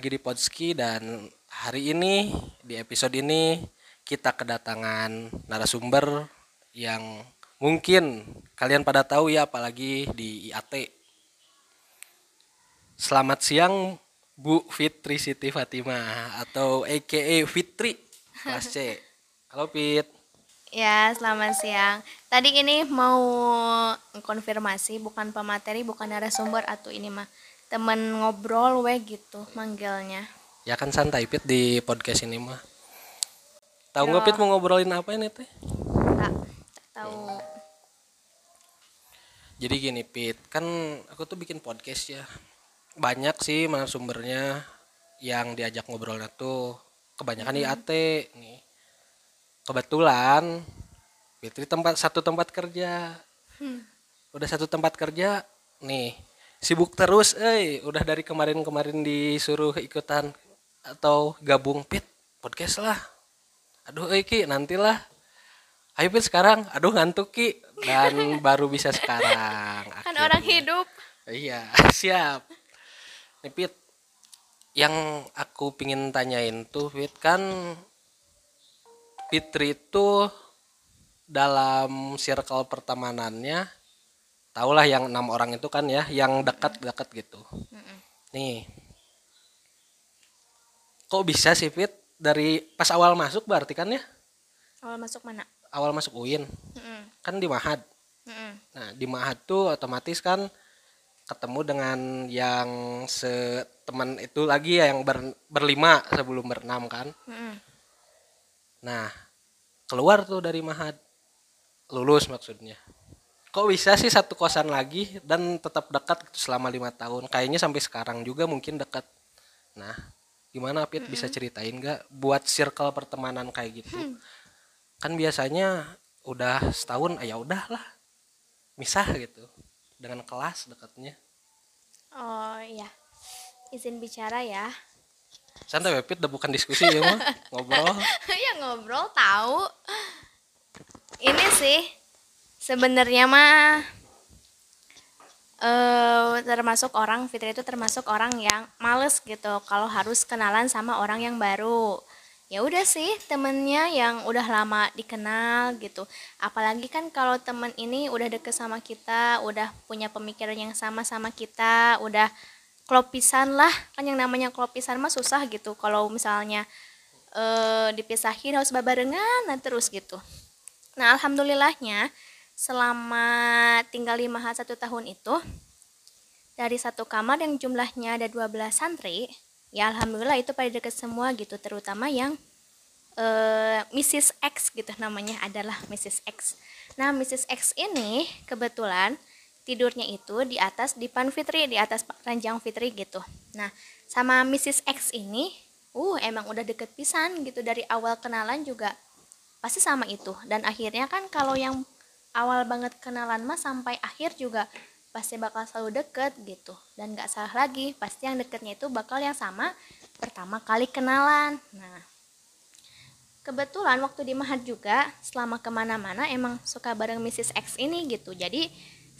lagi di Podski dan hari ini di episode ini kita kedatangan narasumber yang mungkin kalian pada tahu ya apalagi di IAT. Selamat siang Bu Fitri Siti Fatimah atau AKA Fitri kelas C. Halo Fit. Ya, selamat siang. Tadi ini mau konfirmasi bukan pemateri, bukan narasumber atau ini mah temen ngobrol we gitu manggilnya. Ya kan santai Fit di podcast ini mah. Tahu nggak Fit mau ngobrolin apa ini teh? Tak, tak tahu. Jadi gini Pit, kan aku tuh bikin podcast ya. Banyak sih narasumbernya yang diajak ngobrolnya tuh kebanyakan IAT nih. Kebetulan Fitri tempat satu tempat kerja. Udah satu tempat kerja nih. Sibuk terus, eh udah dari kemarin-kemarin disuruh ikutan atau gabung Pit podcast lah. Aduh, eh Ki, nantilah Ayo Pit sekarang, aduh ngantuk Ki dan baru bisa sekarang. Kan orang akhirnya. hidup. Iya, siap. Nih Pit, yang aku pingin tanyain tuh Pit kan Fitri itu dalam circle pertemanannya tahulah yang enam orang itu kan ya yang dekat-dekat gitu. Nih, kok bisa sih Fit dari pas awal masuk berarti kan ya Awal masuk mana? awal masuk UIN kan di Mahad. Nah, di Mahad tuh otomatis kan ketemu dengan yang seteman itu lagi ya yang ber- berlima sebelum berenam kan. Nah, keluar tuh dari Mahad. Lulus maksudnya. Kok bisa sih satu kosan lagi dan tetap dekat gitu selama lima tahun? Kayaknya sampai sekarang juga mungkin dekat. Nah, gimana Pit bisa ceritain nggak buat circle pertemanan kayak gitu? Kan biasanya udah setahun, ah, ya udahlah misah gitu dengan kelas dekatnya. Oh iya. Izin bicara ya. Santai we, Pit, udah bukan diskusi ya mah ngobrol. ya ngobrol tahu. Ini sih sebenarnya mah eh termasuk orang Fitri itu termasuk orang yang males gitu kalau harus kenalan sama orang yang baru. Ya udah sih temennya yang udah lama dikenal gitu. Apalagi kan kalau temen ini udah deket sama kita, udah punya pemikiran yang sama sama kita, udah klopisan lah. Kan yang namanya klopisan mah susah gitu. Kalau misalnya eh dipisahin harus babarengan nah terus gitu. Nah, alhamdulillahnya selama tinggal di Maha satu tahun itu dari satu kamar yang jumlahnya ada 12 santri, ya alhamdulillah itu pada deket semua gitu, terutama yang eh, Mrs. X gitu namanya adalah Mrs. X. Nah, Mrs. X ini kebetulan tidurnya itu di atas dipan Fitri, di atas ranjang Fitri gitu. Nah, sama Mrs. X ini, uh emang udah deket pisan gitu dari awal kenalan juga pasti sama itu. Dan akhirnya kan kalau yang awal banget kenalan mah sampai akhir juga pasti bakal selalu deket gitu. Dan gak salah lagi, pasti yang deketnya itu bakal yang sama pertama kali kenalan. Nah, kebetulan waktu di Mahat juga selama ke mana-mana emang suka bareng Mrs. X ini gitu jadi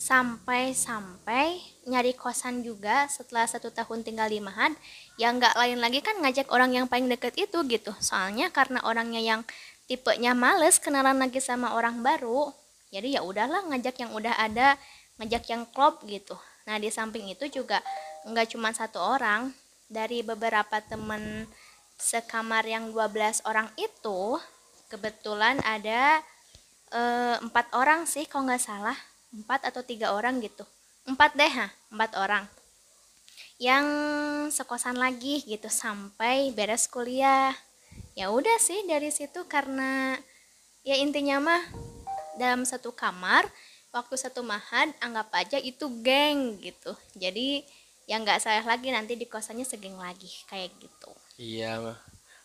sampai-sampai nyari kosan juga setelah satu tahun tinggal di Mahat yang nggak lain lagi kan ngajak orang yang paling deket itu gitu soalnya karena orangnya yang tipenya males kenalan lagi sama orang baru jadi ya udahlah ngajak yang udah ada ngajak yang klop gitu. Nah di samping itu juga nggak cuma satu orang. Dari beberapa temen sekamar yang 12 orang itu kebetulan ada eh, empat orang sih kalau nggak salah. Empat atau tiga orang gitu. Empat deh ha empat orang. Yang sekosan lagi gitu sampai beres kuliah. Ya udah sih dari situ karena ya intinya mah dalam satu kamar waktu satu mahad anggap aja itu geng gitu jadi ya nggak salah lagi nanti di kosannya segeng lagi kayak gitu Iya.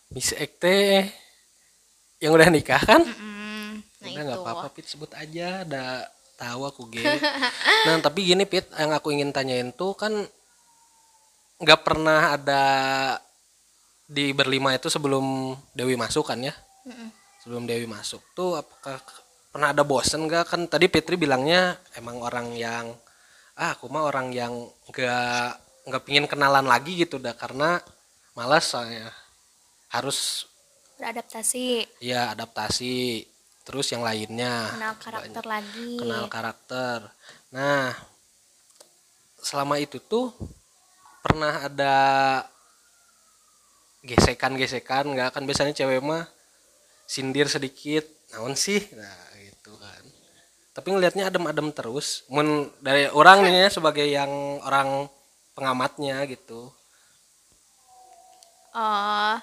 Miss Ekte yang udah nikah kan? Mm, nah udah itu nggak apa-apa Pit sebut aja, udah tahu aku gini. nah tapi gini Pit, yang aku ingin tanyain tuh kan nggak pernah ada di berlima itu sebelum Dewi masuk kan ya? Mm-mm. Sebelum Dewi masuk tuh apakah pernah ada bosen nggak? Kan? Tadi Fitri bilangnya emang orang yang ah aku mah orang yang nggak nggak pingin kenalan lagi gitu dah karena malas soalnya. Harus beradaptasi. Ya adaptasi. Terus yang lainnya. Kenal karakter lagi. Kenal karakter. Nah selama itu tuh pernah ada gesekan-gesekan nggak? Kan biasanya cewek mah sindir sedikit. Naon sih? Nah gitu tapi ngelihatnya adem-adem terus mun dari orang nih ya, sebagai yang orang pengamatnya gitu Oh,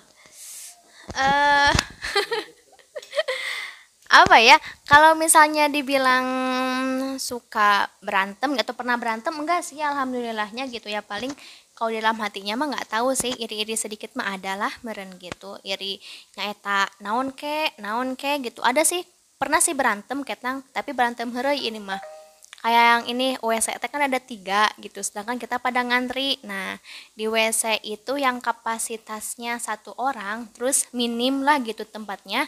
eh apa ya? Kalau misalnya dibilang suka berantem atau pernah berantem enggak sih? Alhamdulillahnya gitu ya. Paling kalau dalam hatinya mah nggak tahu sih iri-iri sedikit mah adalah meren gitu. Iri nyaeta naon ke, naon ke gitu. Ada sih pernah sih berantem ketang, tapi berantem heureuy ini mah. Kayak yang ini WC teh kan ada tiga gitu sedangkan kita pada ngantri. Nah di WC itu yang kapasitasnya satu orang terus minim lah gitu tempatnya.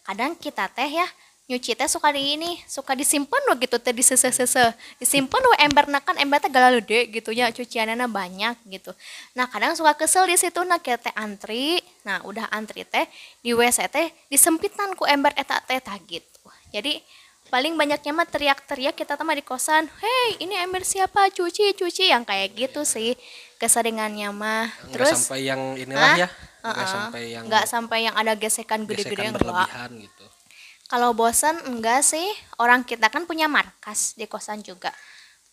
Kadang kita teh ya nyuci teh suka di ini suka disimpan loh gitu teh di sese sese disimpan loh ember kan ember teh galau deh gitu ya cuciannya banyak gitu. Nah kadang suka kesel di situ nah kita teh antri nah udah antri teh di WC teh disempitan ku ember eta teh tah gitu. Jadi paling banyaknya mah teriak-teriak kita teman di kosan hei ini ember siapa? Cuci cuci yang kayak gitu sih keseringannya mah. Nggak terus sampai yang inilah ya nggak sampai yang nggak sampai yang ada gesekan gede-gede enggak. berlebihan gitu kalau bosan enggak sih. Orang kita kan punya markas di kosan juga.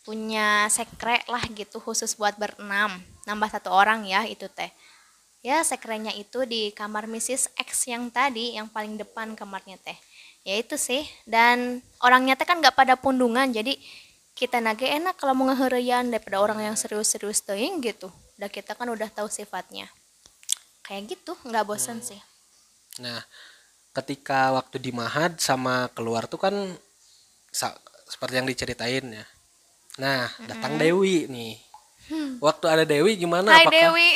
Punya sekre lah gitu khusus buat berenam. Nambah satu orang ya itu teh. Ya sekrenya itu di kamar Mrs. X yang tadi yang paling depan kamarnya teh. Ya itu sih. Dan orangnya teh kan nggak pada pundungan jadi kita nage enak kalau mau ngeherian daripada orang yang serius-serius teuing gitu. Udah kita kan udah tahu sifatnya. Kayak gitu nggak bosan sih. Nah, ketika waktu di Mahad sama keluar tuh kan seperti yang diceritain ya. Nah, datang Dewi nih. Waktu ada Dewi gimana? Hai Apakah Dewi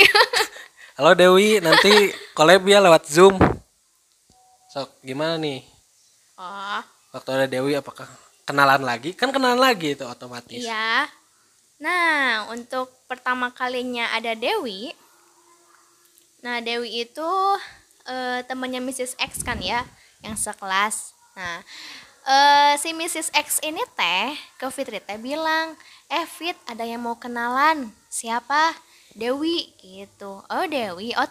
Halo Dewi, nanti collab ya lewat Zoom. Sok, gimana nih? oh Waktu ada Dewi apakah kenalan lagi? Kan kenalan lagi itu otomatis. Iya. Nah, untuk pertama kalinya ada Dewi. Nah, Dewi itu eh, temannya Mrs. X kan ya, yang sekelas. Nah, eh, si Mrs. X ini teh ke Fitri teh bilang, eh Fit, ada yang mau kenalan. Siapa? Dewi gitu. Oh Dewi, oh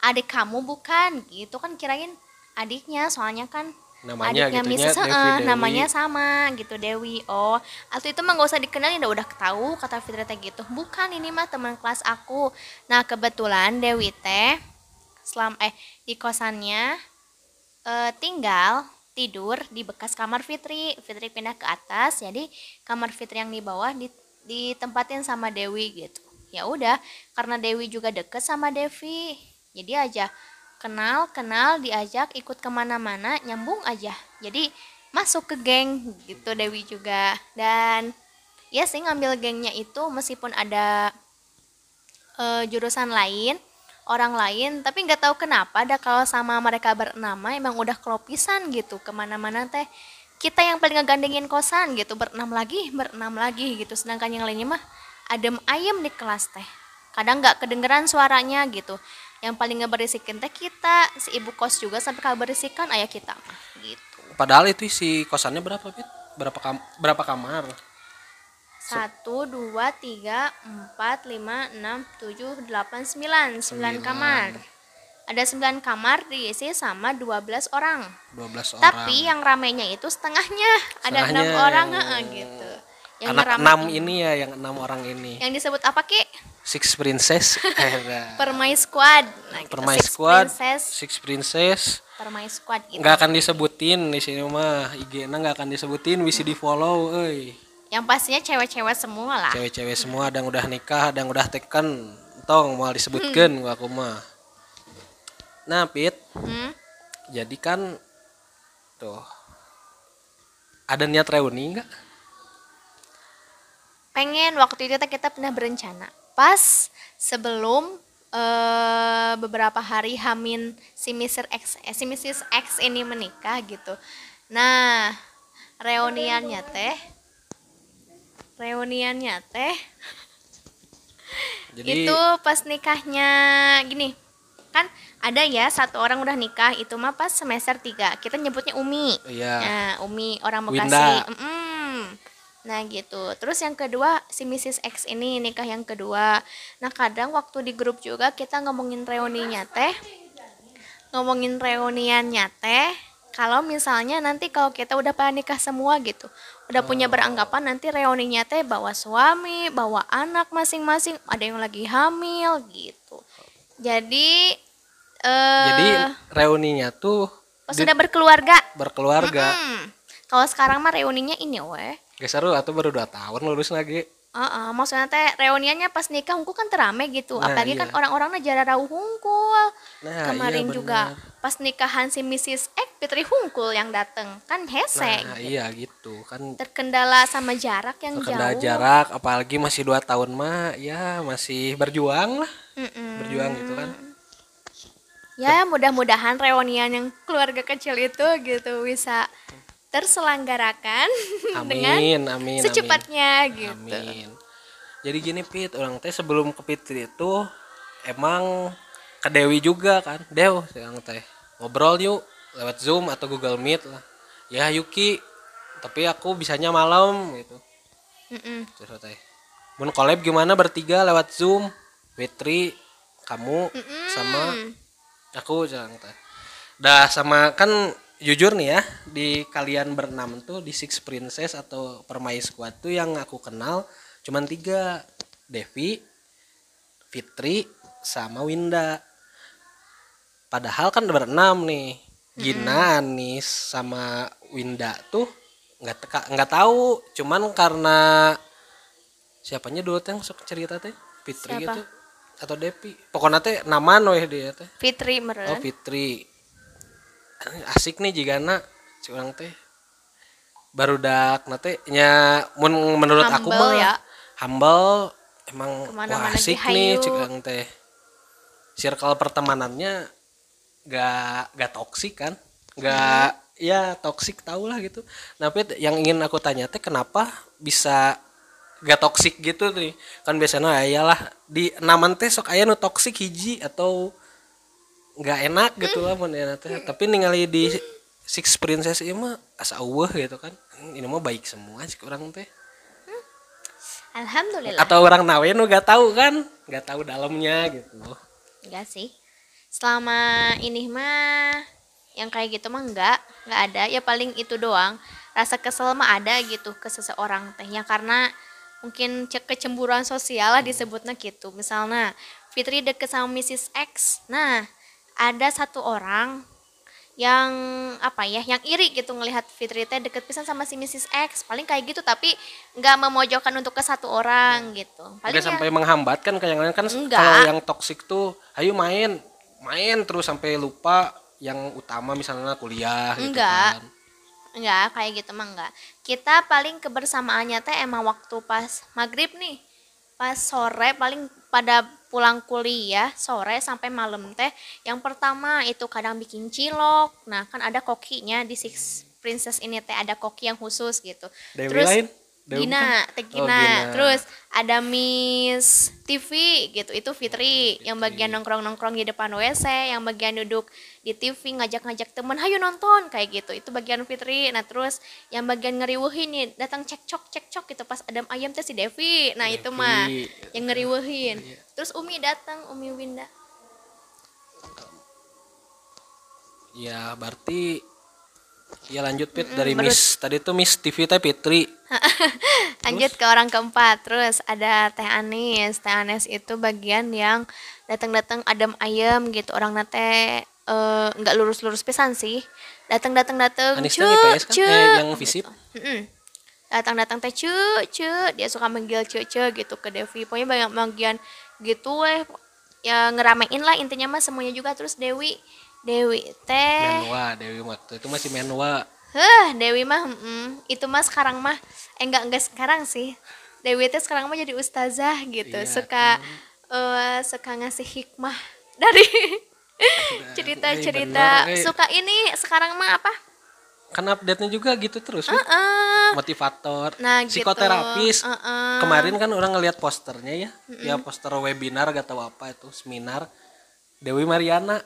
adik kamu bukan? Gitu kan kirain adiknya, soalnya kan Namanya adiknya Mrs. Devi Heeh, Dewi. namanya sama gitu Dewi oh atau itu mah gak usah dikenalin udah udah tahu kata Fitri teh gitu bukan ini mah teman kelas aku nah kebetulan Dewi teh selam eh di kosannya eh, tinggal tidur di bekas kamar Fitri. Fitri pindah ke atas jadi kamar Fitri yang di bawah di, ditempatin sama Dewi gitu. Ya udah karena Dewi juga deket sama Devi jadi aja kenal kenal diajak ikut ke mana-mana nyambung aja. Jadi masuk ke geng gitu Dewi juga. Dan ya sih ngambil gengnya itu meskipun ada eh, jurusan lain orang lain tapi nggak tahu kenapa ada kalau sama mereka bernama emang udah kelopisan gitu ke mana-mana teh. Kita yang paling ngegandengin kosan gitu berenam lagi berenam lagi gitu. Sedangkan yang lainnya mah adem ayem di kelas teh. Kadang nggak kedengeran suaranya gitu. Yang paling ngeberisikin teh kita si ibu kos juga sampai kaberisikan ayah kita mah gitu. Padahal itu si kosannya berapa, Pit? Berapa kam berapa kamar? Satu dua tiga empat lima enam tujuh delapan sembilan sembilan kamar ada sembilan kamar diisi sama 12 orang 12 orang. tapi yang ramenya itu setengahnya ada enam Setengahnya orang yang- gitu yang anak enam ini. ya, yang enam orang ini. yang disebut apa ki Six Princess. Era. permai squad nah, gitu. Permai Six Squad, princess Six Princess. permai squad gitu Nggak akan disebutin di sini mah. IG-nya nggak akan disebutin, bisa di follow, euy. Yang pastinya cewek-cewek semua lah Cewek-cewek semua ada yang udah nikah, ada yang udah teken. Tong mau disebutkan gua aku mah. Nah, Pit, Hmm? jadi kan tuh ada niat reuni nggak? pengen waktu itu kita pernah berencana pas sebelum eh, beberapa hari Hamin si Mr. X eh, si Mrs. X ini menikah gitu nah reuniannya teh reuniannya teh. Jadi itu pas nikahnya gini. Kan ada ya satu orang udah nikah itu mah pas semester 3 kita nyebutnya Umi. Iya. nah Umi orang. Bekasi. Nah gitu. Terus yang kedua si Mrs. X ini nikah yang kedua. Nah kadang waktu di grup juga kita ngomongin reuninya teh. Ngomongin reuniannya teh kalau misalnya nanti kalau kita udah pada nikah semua gitu udah punya beranggapan nanti reuninya teh bawa suami bawa anak masing-masing ada yang lagi hamil gitu jadi eh Jadi reuninya tuh pas di- sudah berkeluarga berkeluarga. hmm, kalau sekarang mah reuninya ini weh Gak seru atau baru 2 tahun lulus lagi. Heeh, maksudnya teh reuniannya pas nikah hungkul kan terame gitu. Nah, Apalagi iya. kan orang-orang jarang rauh hungkul. Nah, Kemarin iya juga. Pas nikahan si Mrs. X Fitri hungkul yang dateng kan hese Nah, gitu. iya gitu kan terkendala sama jarak yang terkendala jauh. jarak apalagi masih dua tahun mah ya masih berjuang lah Mm-mm. berjuang gitu kan Ya mudah-mudahan reunian yang keluarga kecil itu gitu bisa terselenggarakan dengan amin amin secepatnya amin. gitu. amin jadi gini Pit orang teh sebelum ke Fitri itu emang ke Dewi juga kan Dew yang teh ngobrol yuk lewat Zoom atau Google Meet lah. Ya Yuki tapi aku bisanya malam gitu. Mm-mm. terus teh mau collab gimana bertiga lewat Zoom? Fitri kamu sama aku jangan teh. Dah sama kan jujur nih ya di kalian berenam tuh di Six Princess atau Permai Squad tuh yang aku kenal cuman tiga. Devi Fitri sama Winda padahal kan berenam nih. Gina Anis sama Winda tuh nggak teka nggak tahu. Cuman karena siapanya dulu teh yang sok cerita teh? Fitri Siapa? gitu. Atau Devi. Pokoknya teh nama weh dia teh. Fitri meren. Oh Fitri. Asik nih jika na curang teh baru dak nate nya mun menurut aku Humble mah ya. humble emang Ke mana-mana wah asik dihayu. nih curang teh. Circle pertemanannya gak gak toksik kan? Gak Hmm. ya toksik tau lah gitu. Nah Pit, yang ingin aku tanya teh kenapa bisa gak toksik gitu nih? Kan biasanya ayalah di naman teh sok aya nu toksik hiji atau nggak enak gitu lah mun enak teh. Tapi ningali di Six Princess ini mah asa eueuh gitu kan. Ini mah baik semua sih orang teh. Alhamdulillah. atau orang nawe nu gak tahu kan? Gak tahu dalamnya gitu. Enggak sih. Selama ini mah yang kayak gitu mah enggak, enggak ada. Ya paling itu doang. Rasa kesel mah ada gitu ke seseorang tehnya karena mungkin cek kecemburuan sosial lah disebutnya gitu. Misalnya Fitri deket sama Mrs. X. Nah, ada satu orang yang apa ya yang iri gitu ngelihat Fitri teh deket pisan sama si Mrs. X paling kayak gitu tapi nggak memojokkan untuk ke satu orang gitu paling Gak ya- sampai menghambat kan kayak kan Enggak. kalau yang toksik tuh ayo main main terus sampai lupa yang utama misalnya kuliah gitu Enggak. kan Enggak, kayak gitu mah enggak. Kita paling kebersamaannya teh emang waktu pas maghrib nih. Pas sore paling pada pulang kuliah sore sampai malam teh. Yang pertama itu kadang bikin cilok. Nah, kan ada kokinya di Six Princess ini teh ada koki yang khusus gitu. Dewi Terus lain Dewi Gina? Teh Oh, Gina. Gina. Terus ada Miss TV gitu. Itu Fitri yang bagian nongkrong-nongkrong di depan WC, yang bagian duduk di TV ngajak-ngajak temen, "Hayo nonton." kayak gitu. Itu bagian Fitri. Nah, terus yang bagian ngeriwuhin nih, datang cekcok cekcok gitu pas Adam ayam teh si Devi. Nah, itu Devi. mah yang ngeriwuhin. Iya. Terus Umi datang, Umi Winda. ya berarti ya lanjut pit dari menurut- Miss tadi tuh Miss TV teh Fitri Lanjut ke orang keempat. Terus ada Teh Anis. Teh Anis itu bagian yang datang-datang adem ayem gitu. Orang nate eh, nggak lurus-lurus pisan sih. Datang-datang datang Anis IPS kan eh, yang visip Mm-mm. Datang-datang teh cu cu dia suka manggil cu cu gitu ke Devi. Pokoknya banyak bagian gitu weh. Ya ngeramein lah intinya mah semuanya juga terus Dewi Dewi teh Menwa Dewi waktu itu masih Menwa Heh, Dewi mah, mm, itu mah sekarang mah, eh enggak enggak sekarang sih. Dewi teh sekarang mah jadi ustazah gitu, Iya, suka eh suka ngasih hikmah dari cerita-cerita. bener, eh. Suka ini sekarang mah apa? kan update-nya juga gitu terus Pit. Heeh. motivator Nah, gitu. psikoterapis Heeh. kemarin kan orang ngelihat posternya ya ya poster webinar gak tahu apa itu seminar Dewi Mariana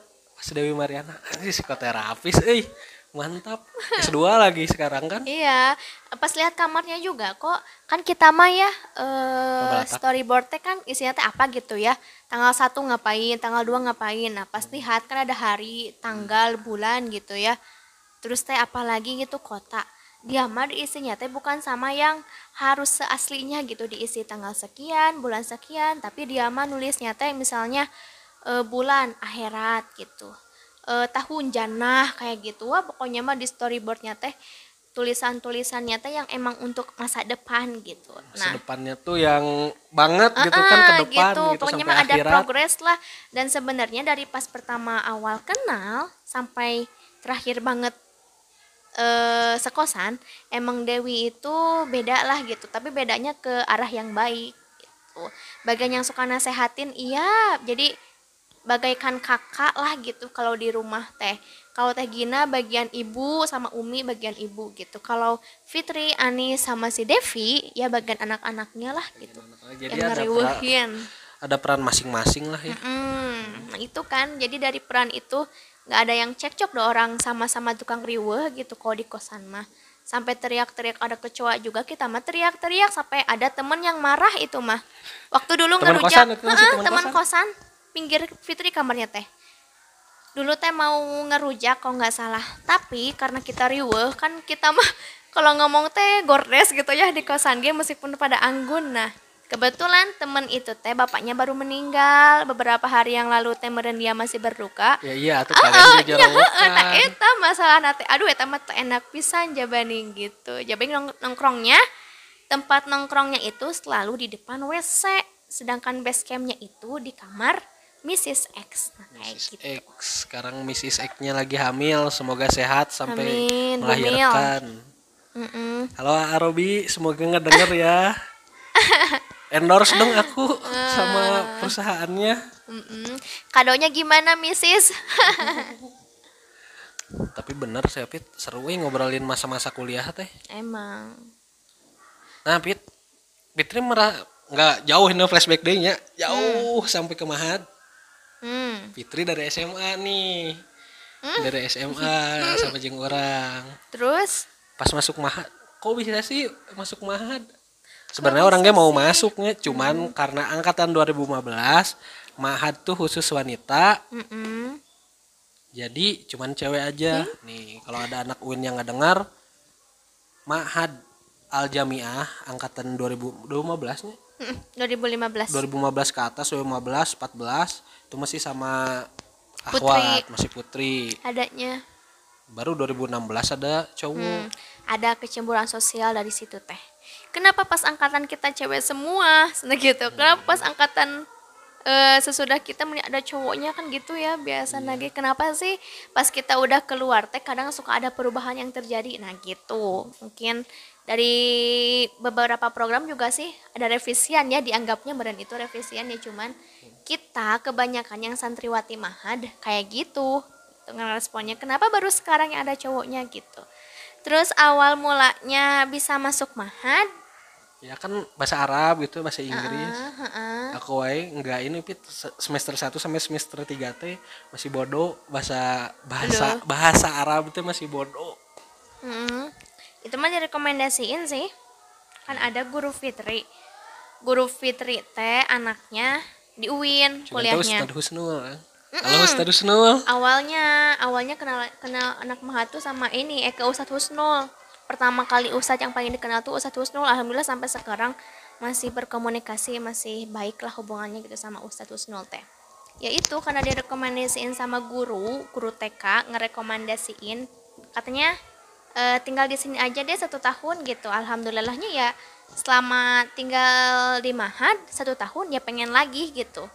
Dewi Mariana ini psikoterapis eh mantap S2 lagi sekarang kan Iya, pas lihat kamarnya juga kok kan kita mah ya eh storyboard teh kan isinya teh apa gitu ya. Tanggal satu ngapain, tanggal dua ngapain. Nah, pas lihat kan ada hari, tanggal, bulan gitu ya. Terus teh apa lagi gitu kota. Dia mah diisinya teh bukan sama yang harus seaslinya gitu diisi tanggal sekian, bulan sekian, tapi dia mah nulisnya teh misalnya eh, bulan akhirat gitu. Eh, tahun jannah kayak gitu. Wah pokoknya mah di storyboardnya teh tulisan-tulisannya teh yang emang untuk masa depan gitu. Masa nah. depannya tuh yang banget gitu kan ke depan gitu, pokoknya sampai mah ada akhirat. progres lah. Dan sebenarnya dari pas pertama awal kenal sampai terakhir banget eh sekosan emang Dewi itu beda lah gitu. Tapi bedanya ke arah yang baik gitu. Bagian yang suka nasehatin iya. Jadi bagaikan kakak lah gitu kalau di rumah teh. Kalau teh Gina bagian ibu sama Umi bagian ibu gitu. Kalau Fitri Ani sama si Devi ya bagian anak-anaknya lah gitu. jadi yang ngeriwehin ada peran masing-masing lah ya. Mm, nah itu kan. Jadi dari peran itu nggak ada yang cekcok dong orang sama-sama tukang riweh gitu kalau di kosan mah. Sampai teriak-teriak ada kecoa juga kita mah teriak-teriak sampai ada temen yang marah itu mah. Waktu dulu Teman ngerujak kosan teman kosan? Pinggir Fitri kamarnya teh. Dulu teh mau ngerujak kalau nggak salah. Tapi karena kita riweh kan kita mah kalau ngomong teh gordes gitu ya di kosan dia meskipun pada anggun. Nah kebetulan temen itu teh bapaknya baru meninggal. Beberapa hari yang lalu teh meren dia masih berduka. Ya iya tuh Ah, kalian jadi heeh, nah eta masalah nate. Aduh eta mah teu enak pisan jabaning gitu. Jabaning nong- nongkrongnya tempat nongkrongnya itu selalu di depan WC sedangkan base campnya itu di kamar Mrs. X nah, kayak Mrs. gitu X sekarang Mrs. X-nya lagi hamil semoga sehat sampai Amin, melahirkan Mm-mm. halo Arobi semoga ngedenger ya endorse dong aku sama perusahaannya Mm-mm. kadonya gimana Mrs. tapi bener sih Pit seru we ngobrolin masa-masa kuliah teh emang nah Pit Fitri merah nggak jauh ini flashback deh nya jauh sampai ke Mahad hmm. Fitri dari SMA nih. Dari SMA sama jeng orang. Terus? Pas masuk Mahad kok bisa sih masuk Mahad sebenarnya orangnya mau masuknya cuman karena angkatan 2015 Mahad tuh khusus wanita. Mm-mm. jadi cuman cewek aja. Nih kalau ada anak UIN yang nggak dengar Mahad Al Jamiah angkatan 2015 nya Mm-mm. 2015 2015 ke atas 2015 14 itu masih sama Putri. Masih putri adanya baru 2016 ada cowok Hmm, ada kecemburuan sosial dari situ teh. Kenapa pas angkatan kita cewek semua, Nah gitu. Kenapa pas angkatan eh, sesudah kita ada cowoknya kan gitu ya biasa lagi. Kenapa sih pas kita udah keluar teh kadang suka ada perubahan yang terjadi. Nah gitu. Mungkin dari beberapa program juga sih ada revisian ya dianggapnya badan itu revisian ya cuman kita kebanyakan yang santriwati mahad kayak gitu. Dengan responnya kenapa baru sekarang yang ada cowoknya? Gitu. Terus awal mulanya bisa masuk mahad? Ya kan bahasa Arab gitu bahasa Inggris. Ah, ah, ah. aku wae enggak ini pit se- semester 1 sampai semester 3 teh masih bodoh bahasa bahasa bahasa Arab itu masih bodoh. Mm-mm. itu mah direkomendasiin sih. Kan ada guru Fitri. Guru Fitri teh anaknya di UIN Cuman kuliahnya. Ustadz Husnul. Halo Ustadz Husnul. Awalnya awalnya kenal kenal anak Mahat tuh sama ini Eka Ustadz Husnul. Pertama kali Ustadz yang paling dikenal tuh Ustadz Husnul. Alhamdulillah sampai sekarang masih berkomunikasi masih baik lah hubungannya gitu sama Ustadz Husnul teh. Ya itu karena dia rekomendasiin sama guru guru TK ngerekomendasiin. Katanya "Eh, tinggal di sini aja deh satu tahun gitu. Alhamdulillahnya ya selama tinggal di Mahat satu tahun ya pengen lagi gitu.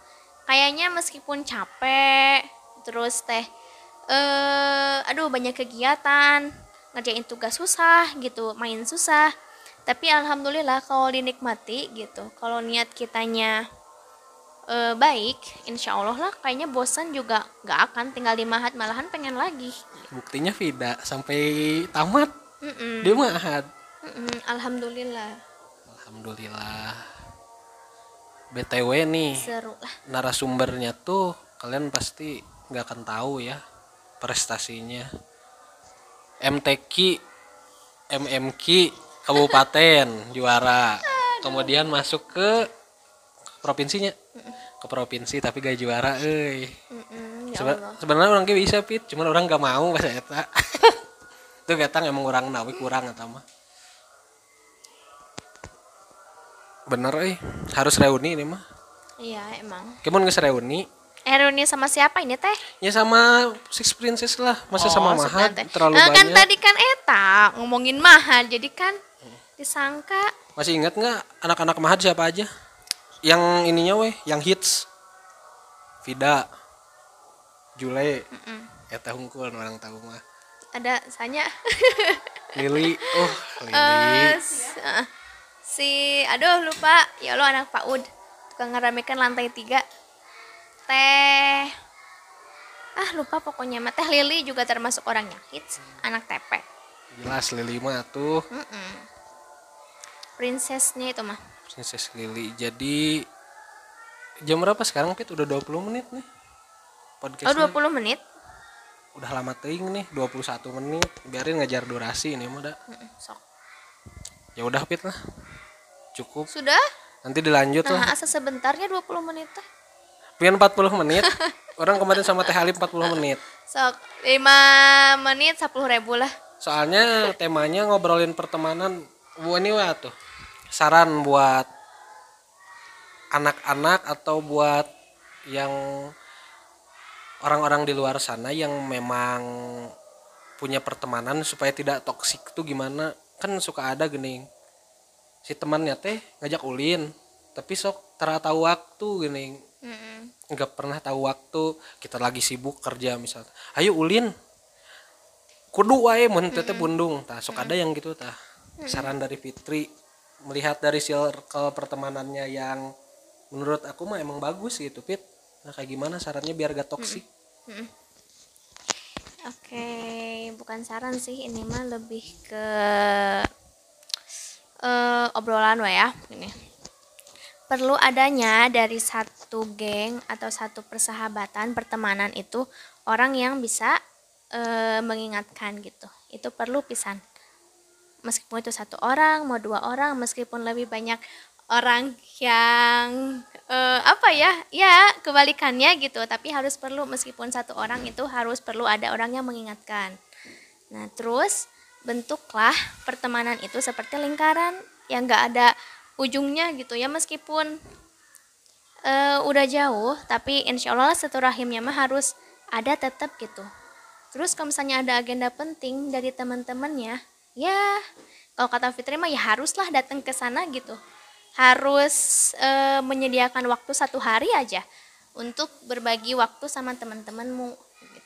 Kayaknya meskipun capek terus teh eh aduh banyak kegiatan ngerjain tugas susah gitu main susah. Tapi alhamdulillah kalau dinikmati gitu kalau niat kitanya eh, baik insya Allah lah kayaknya bosan juga nggak akan tinggal di mahat malahan pengen lagi. Buktinya Vida sampai tamat. Mm-mm. dia mahad Mm-mm, alhamdulillah alhamdulillah. BTW nih seru lah. narasumbernya tuh kalian pasti nggak akan tahu ya prestasinya. MTQ MMQ kabupaten juara. Kemudian masuk ke provinsinya. Ke provinsi tapi gak juara eh ya sebenarnya orang bisa pit. Cuman orang gak mau pas eta. Itu getang emang orang nawi kurang eta mah bener eh. Harus reuni ini mah. Iya emang. Kemon geus reuni. Eh reuni sama siapa ini teh? Ya sama Six Princess lah. Masa sama Oh, sudah, teh. terlalu Eh, kan banyak. tadi kan eta ngomongin mahal jadi kan disangka masih ingat nggak anak-anak Mahad siapa aja? Yang ininya weh yang hits. Vida Jule. Eta hungkul orang tahu mah. Ada sanya. Lili. Oh Lili. Eh, s- eh, si aduh lupa. Ya lo anak PAUD tukang ngeramekan lantai tiga. Teh. Ah lupa pokoknya mah. Teh Lili juga termasuk orang yang hits anak TP jelas Lili mah tuh Mm-mm. princessnya itu mah. Princess Lili. Jadi jam berapa sekarang Pit? Udah 20 menit nih oh podcastnya 20 menit? Udah lama ting nih 21 menit. Biarin ngejar durasi ini mah dah sok. Ya udah Pit lah cukup. Sudah? Nanti dilanjut lah. Nah asa sebentarnya 20 menit teh. Pian 40 menit. Orang kemarin sama Teh Halim 40 menit. Sok 5 menit 10 ribu lah. Soalnya temanya ngobrolin pertemanan bu ini wah tuh? Saran buat anak-anak atau buat yang orang-orang di luar sana yang memang punya pertemanan supaya tidak toksik tuh gimana? Kan suka ada gening si temannya teh ngajak ulin tapi sok tera tahu waktu Mm-mm. nggak pernah tahu waktu kita lagi sibuk kerja misalnya ayo ulin kudu wae mun teh teh bundung. Tah sok ada yang gitu tah. Saran dari Fitri melihat dari circle pertemanannya yang menurut aku mah emang bagus gitu Fit. Nah kayak gimana sarannya biar gak toksik Oke, bukan saran sih, ini mah lebih ke eh, obrolan wa ya, ini. Perlu adanya dari satu geng atau satu persahabatan, pertemanan itu orang yang bisa eh, mengingatkan gitu. Itu perlu pisan. Meskipun itu satu orang, mau dua orang, meskipun lebih banyak orang yang eh, apa ya ya kebalikannya gitu tapi harus perlu meskipun satu orang itu harus perlu ada orang yang mengingatkan nah terus bentuklah pertemanan itu seperti lingkaran yang gak ada ujungnya gitu ya meskipun eh, udah jauh tapi insya Allah satu rahimnya mah harus ada tetap gitu. Terus kalau misalnya ada agenda penting dari teman-temannya ya kalau kata Fitri mah ya haruslah datang ke sana gitu. Harus eh, menyediakan waktu satu hari aja untuk berbagi waktu sama teman-temanmu.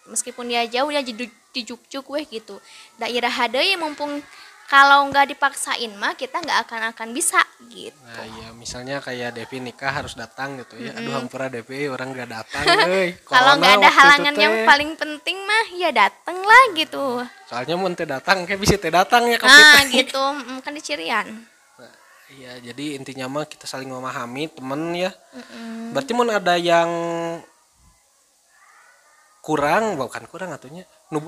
Meskipun dia jauh ya di dijuk-juk weh gitu. Daerah hadeuy mumpung kalau nggak dipaksain mah kita nggak akan akan bisa gitu. Nah ya misalnya kayak Devi nikah harus datang gitu ya. Aduh hampura Devi orang gak datang kalau nggak ada halangan yang paling penting mah ya dateng lah gitu. Soalnya mun teh datang kayak bisa teh datang ya ke nah gitu. Mm, kan dicirian Nah, Iya, jadi intinya mah kita saling memahami temen ya. Berarti mau ada yang kurang, bukan kurang atunya. Nu,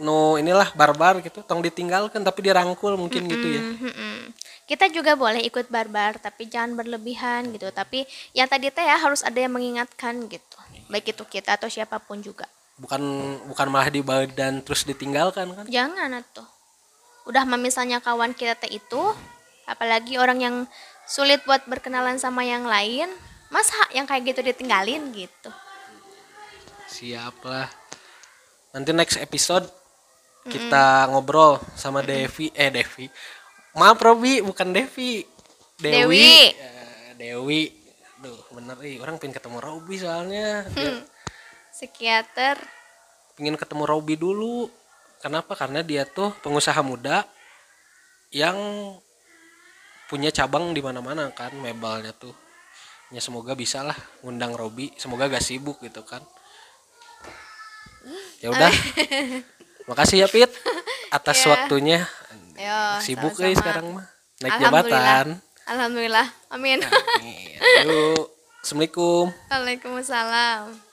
nu inilah barbar gitu, tong ditinggalkan tapi dirangkul mungkin gitu ya. Mm-mm. Kita juga boleh ikut barbar, tapi jangan berlebihan gitu. Tapi yang tadi teh ya harus ada yang mengingatkan gitu. Baik itu kita atau siapa pun juga. Bukan bukan malah di dan terus ditinggalkan kan. Jangan atuh. Udah misalnya kawan kita teh itu, apalagi orang yang sulit buat berkenalan sama yang lain, masa yang kayak gitu ditinggalin gitu. Siap lah. Nanti next episode kita ngobrol sama Devi, eh Devi. Maaf Robi, bukan Devi. Dewi. Dewi. Eh, Dewi. Duh, bener ih, orang pengen ketemu Robi soalnya. Dia Psikiater. pengen ketemu Robi dulu. Kenapa? Karena dia tuh pengusaha muda yang punya cabang di mana-mana kan mebelnya tuh. Ya semoga bisa lah ngundang Robi. Semoga gak sibuk gitu kan. Ya udah. Makasih ya Pit atas Ya. waktunya. Yo, Sibuk sama-sama. eh sekarang mah. Naik Alhamdulillah. jabatan. Alhamdulillah. Amin. Yuk, Assalamualaikum. Waalaikumsalam.